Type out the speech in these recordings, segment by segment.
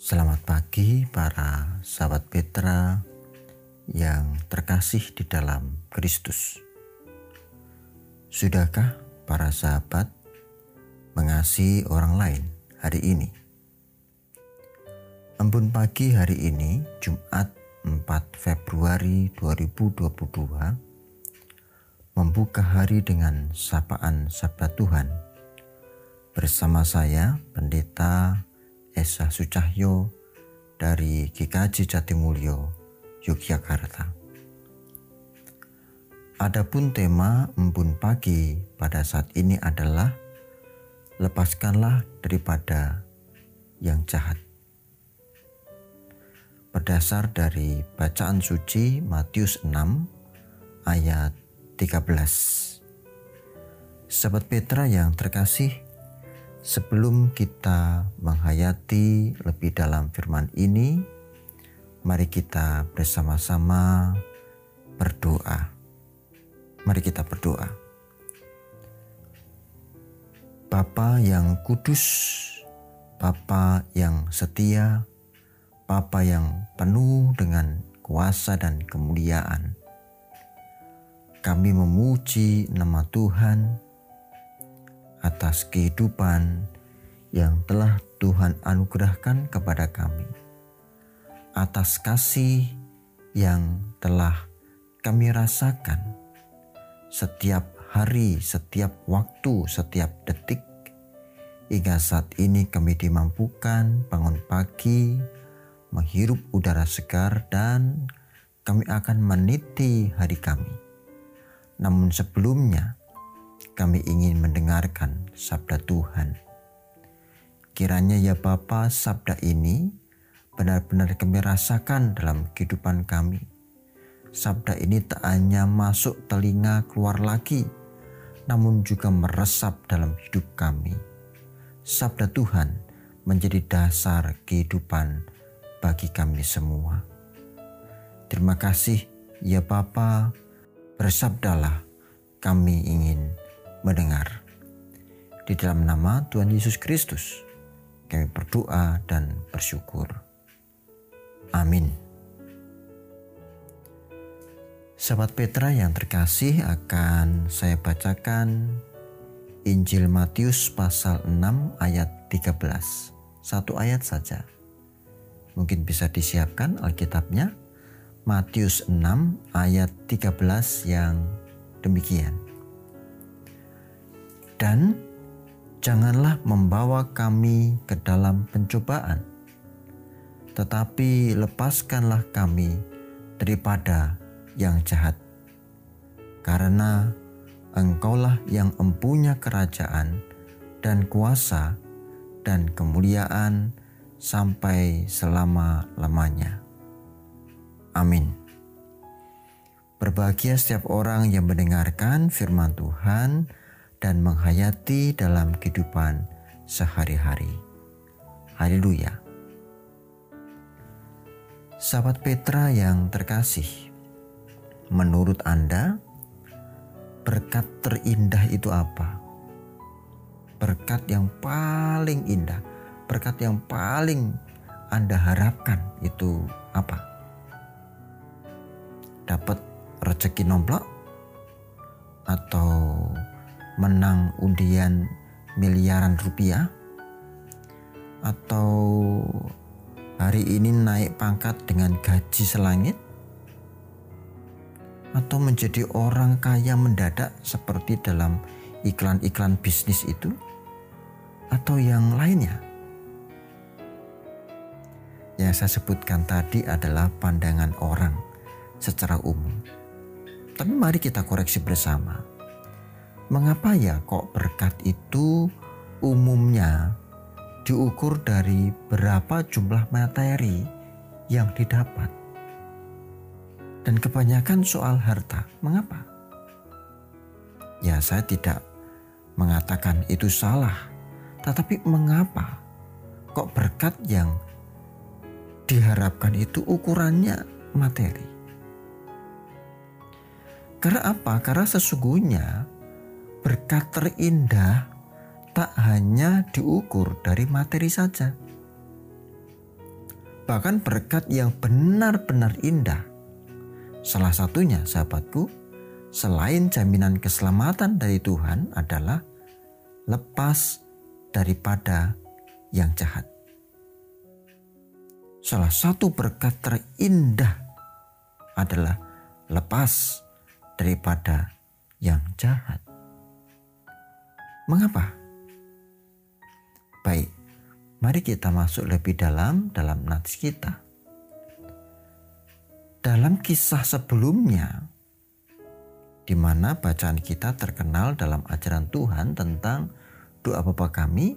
Selamat pagi para sahabat Petra yang terkasih di dalam Kristus. Sudahkah para sahabat mengasihi orang lain hari ini? Embun pagi hari ini, Jumat 4 Februari 2022, membuka hari dengan sapaan sabda Tuhan. Bersama saya, Pendeta Esa Sucahyo dari GKJ Jatimulyo, Yogyakarta. Adapun tema embun pagi pada saat ini adalah lepaskanlah daripada yang jahat. Berdasar dari bacaan suci Matius 6 ayat 13. Sahabat Petra yang terkasih, Sebelum kita menghayati lebih dalam firman ini, mari kita bersama-sama berdoa. Mari kita berdoa. Bapa yang kudus, Bapa yang setia, Bapa yang penuh dengan kuasa dan kemuliaan. Kami memuji nama Tuhan atas kehidupan yang telah Tuhan anugerahkan kepada kami, atas kasih yang telah kami rasakan setiap hari, setiap waktu, setiap detik, hingga saat ini kami dimampukan bangun pagi, menghirup udara segar, dan kami akan meniti hari kami. Namun sebelumnya, kami ingin mendengarkan sabda Tuhan. Kiranya ya Bapa, sabda ini benar-benar kami rasakan dalam kehidupan kami. Sabda ini tak hanya masuk telinga keluar lagi, namun juga meresap dalam hidup kami. Sabda Tuhan menjadi dasar kehidupan bagi kami semua. Terima kasih ya Bapa, bersabdalah kami ingin mendengar. Di dalam nama Tuhan Yesus Kristus, kami berdoa dan bersyukur. Amin. Sahabat Petra yang terkasih akan saya bacakan Injil Matius pasal 6 ayat 13. Satu ayat saja. Mungkin bisa disiapkan Alkitabnya. Matius 6 ayat 13 yang demikian dan janganlah membawa kami ke dalam pencobaan, tetapi lepaskanlah kami daripada yang jahat. Karena engkaulah yang empunya kerajaan dan kuasa dan kemuliaan sampai selama-lamanya. Amin. Berbahagia setiap orang yang mendengarkan firman Tuhan dan menghayati dalam kehidupan sehari-hari. Haleluya. Sahabat Petra yang terkasih, menurut Anda, berkat terindah itu apa? Berkat yang paling indah, berkat yang paling Anda harapkan itu apa? Dapat rezeki nomplok atau menang undian miliaran rupiah atau hari ini naik pangkat dengan gaji selangit atau menjadi orang kaya mendadak seperti dalam iklan-iklan bisnis itu atau yang lainnya? Yang saya sebutkan tadi adalah pandangan orang secara umum. Tapi mari kita koreksi bersama Mengapa ya kok berkat itu umumnya diukur dari berapa jumlah materi yang didapat? Dan kebanyakan soal harta. Mengapa? Ya, saya tidak mengatakan itu salah, tetapi mengapa kok berkat yang diharapkan itu ukurannya materi? Karena apa? Karena sesungguhnya berkat terindah tak hanya diukur dari materi saja. bahkan berkat yang benar-benar indah. Salah satunya, sahabatku, selain jaminan keselamatan dari Tuhan adalah lepas daripada yang jahat. Salah satu berkat terindah adalah lepas daripada yang jahat. Mengapa? Baik, mari kita masuk lebih dalam dalam nats kita. Dalam kisah sebelumnya, di mana bacaan kita terkenal dalam ajaran Tuhan tentang doa Bapa kami,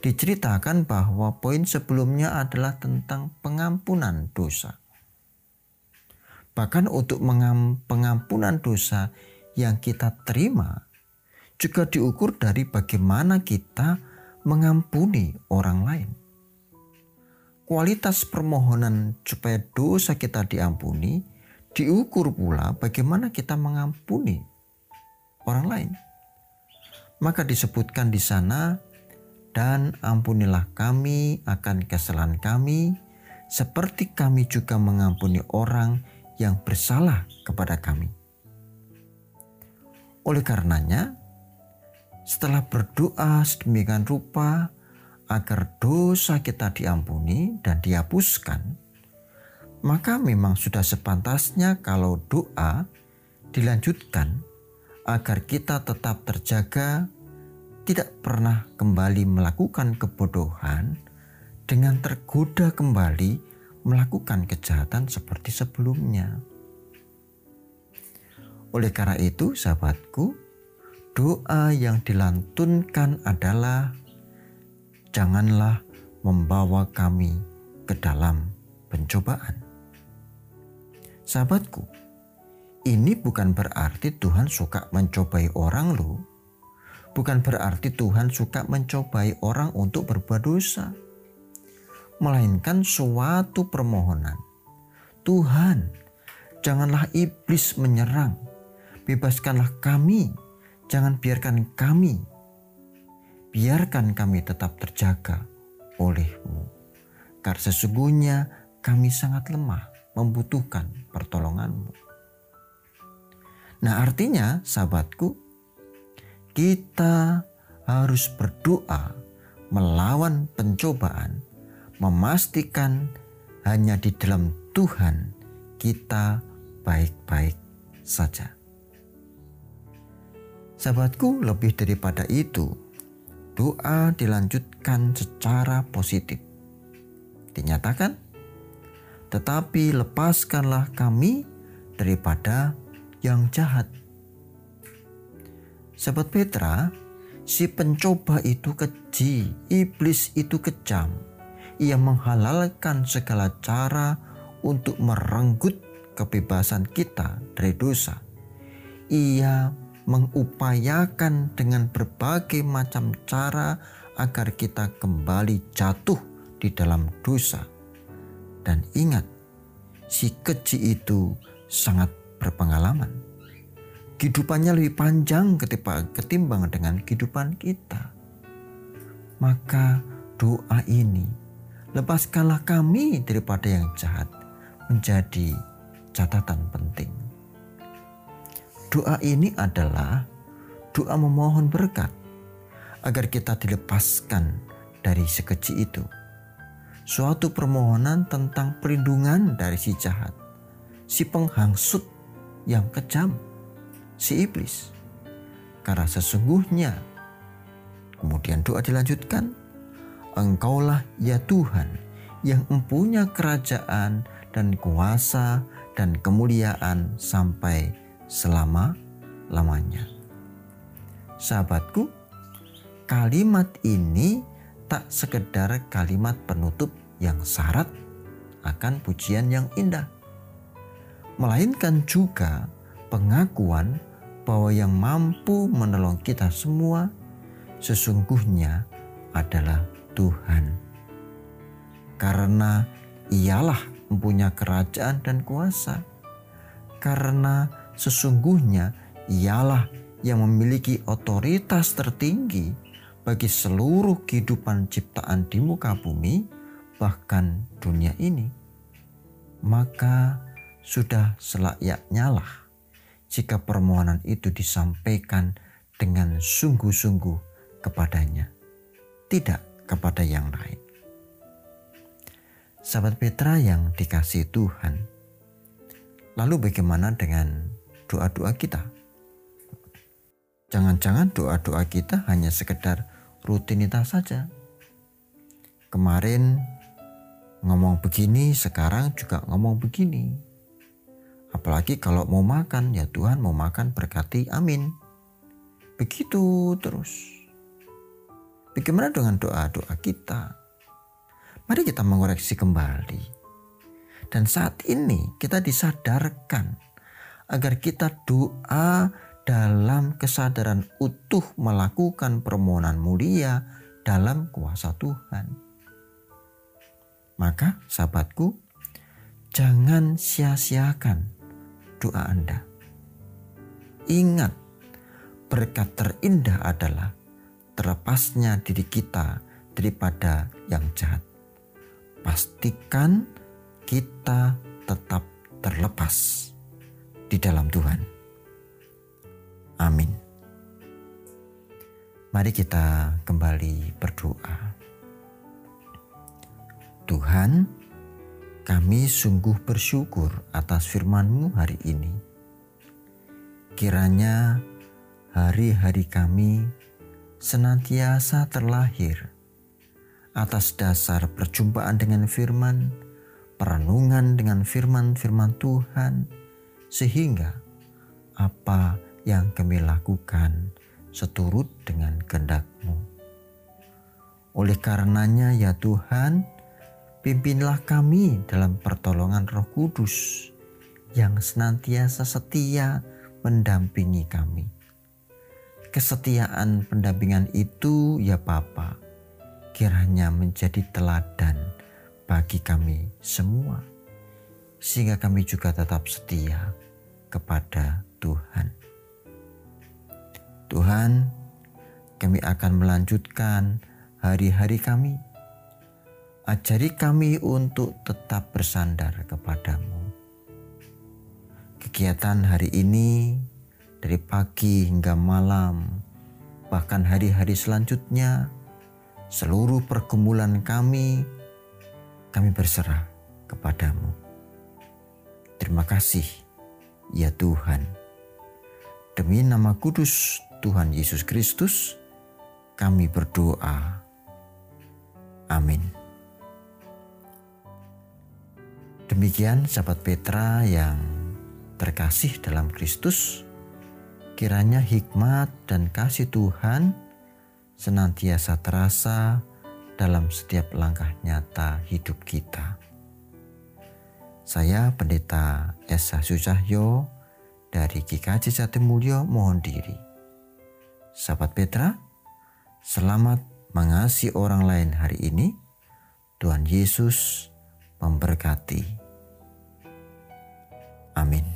diceritakan bahwa poin sebelumnya adalah tentang pengampunan dosa. Bahkan untuk pengampunan dosa yang kita terima juga diukur dari bagaimana kita mengampuni orang lain. Kualitas permohonan supaya dosa kita diampuni diukur pula bagaimana kita mengampuni orang lain. Maka disebutkan di sana, dan ampunilah kami akan kesalahan kami, seperti kami juga mengampuni orang yang bersalah kepada kami. Oleh karenanya, setelah berdoa sedemikian rupa agar dosa kita diampuni dan dihapuskan, maka memang sudah sepantasnya kalau doa dilanjutkan agar kita tetap terjaga, tidak pernah kembali melakukan kebodohan dengan tergoda kembali melakukan kejahatan seperti sebelumnya. Oleh karena itu, sahabatku, doa yang dilantunkan adalah janganlah membawa kami ke dalam pencobaan. Sahabatku, ini bukan berarti Tuhan suka mencobai orang loh. Bukan berarti Tuhan suka mencobai orang untuk berbuat dosa. Melainkan suatu permohonan. Tuhan, janganlah iblis menyerang. Bebaskanlah kami, jangan biarkan kami. Biarkan kami tetap terjaga olehmu. Karena sesungguhnya kami sangat lemah membutuhkan pertolonganmu. Nah artinya sahabatku, kita harus berdoa melawan pencobaan, memastikan hanya di dalam Tuhan kita baik-baik saja. Sahabatku, lebih daripada itu, doa dilanjutkan secara positif. Dinyatakan, tetapi lepaskanlah kami daripada yang jahat. Sahabat Petra, si pencoba itu keji, iblis itu kejam. Ia menghalalkan segala cara untuk merenggut kebebasan kita dari dosa. Ia mengupayakan dengan berbagai macam cara agar kita kembali jatuh di dalam dosa dan ingat, si keji itu sangat berpengalaman. Kehidupannya lebih panjang ketimbang dengan kehidupan kita. Maka doa ini, lepaskanlah kami daripada yang jahat, menjadi catatan penting. Doa ini adalah doa memohon berkat agar kita dilepaskan dari sekeji itu suatu permohonan tentang perlindungan dari si jahat, si penghangsut yang kejam, si iblis. Karena sesungguhnya, kemudian doa dilanjutkan, Engkaulah ya Tuhan yang mempunyai kerajaan dan kuasa dan kemuliaan sampai selama-lamanya. Sahabatku, kalimat ini tak sekedar kalimat penutup yang syarat akan pujian yang indah, melainkan juga pengakuan bahwa yang mampu menolong kita semua sesungguhnya adalah Tuhan. Karena ialah mempunyai kerajaan dan kuasa. Karena sesungguhnya ialah yang memiliki otoritas tertinggi bagi seluruh kehidupan ciptaan di muka bumi bahkan dunia ini, maka sudah selayaknya lah jika permohonan itu disampaikan dengan sungguh-sungguh kepadanya, tidak kepada yang lain. Sahabat Petra yang dikasih Tuhan, lalu bagaimana dengan doa-doa kita? Jangan-jangan doa-doa kita hanya sekedar rutinitas saja. Kemarin ngomong begini, sekarang juga ngomong begini. Apalagi kalau mau makan, ya Tuhan mau makan berkati, amin. Begitu terus. Bagaimana dengan doa-doa kita? Mari kita mengoreksi kembali. Dan saat ini kita disadarkan agar kita doa dalam kesadaran utuh melakukan permohonan mulia dalam kuasa Tuhan. Maka sahabatku, jangan sia-siakan doa Anda. Ingat, berkat terindah adalah terlepasnya diri kita daripada yang jahat. Pastikan kita tetap terlepas di dalam Tuhan. Amin. Mari kita kembali berdoa. Tuhan, kami sungguh bersyukur atas firman-Mu hari ini. Kiranya hari-hari kami senantiasa terlahir atas dasar perjumpaan dengan firman, perenungan dengan firman-firman Tuhan, sehingga apa yang kami lakukan seturut dengan kehendak-Mu. Oleh karenanya ya Tuhan, pimpinlah kami dalam pertolongan roh kudus yang senantiasa setia mendampingi kami. Kesetiaan pendampingan itu ya Bapa, kiranya menjadi teladan bagi kami semua, sehingga kami juga tetap setia kepada Tuhan. Tuhan, kami akan melanjutkan hari-hari kami. Ajari kami untuk tetap bersandar kepadamu kegiatan hari ini dari pagi hingga malam, bahkan hari-hari selanjutnya, seluruh pergumulan kami, kami berserah kepadamu. Terima kasih, ya Tuhan. Demi nama kudus Tuhan Yesus Kristus, kami berdoa. Amin. Demikian sahabat Petra yang terkasih dalam Kristus, kiranya hikmat dan kasih Tuhan senantiasa terasa dalam setiap langkah nyata hidup kita. Saya Pendeta Esa Susahyo dari GKJ Jatimulyo mohon diri. Sahabat Petra, selamat mengasihi orang lain hari ini. Tuhan Yesus memberkati. Amin.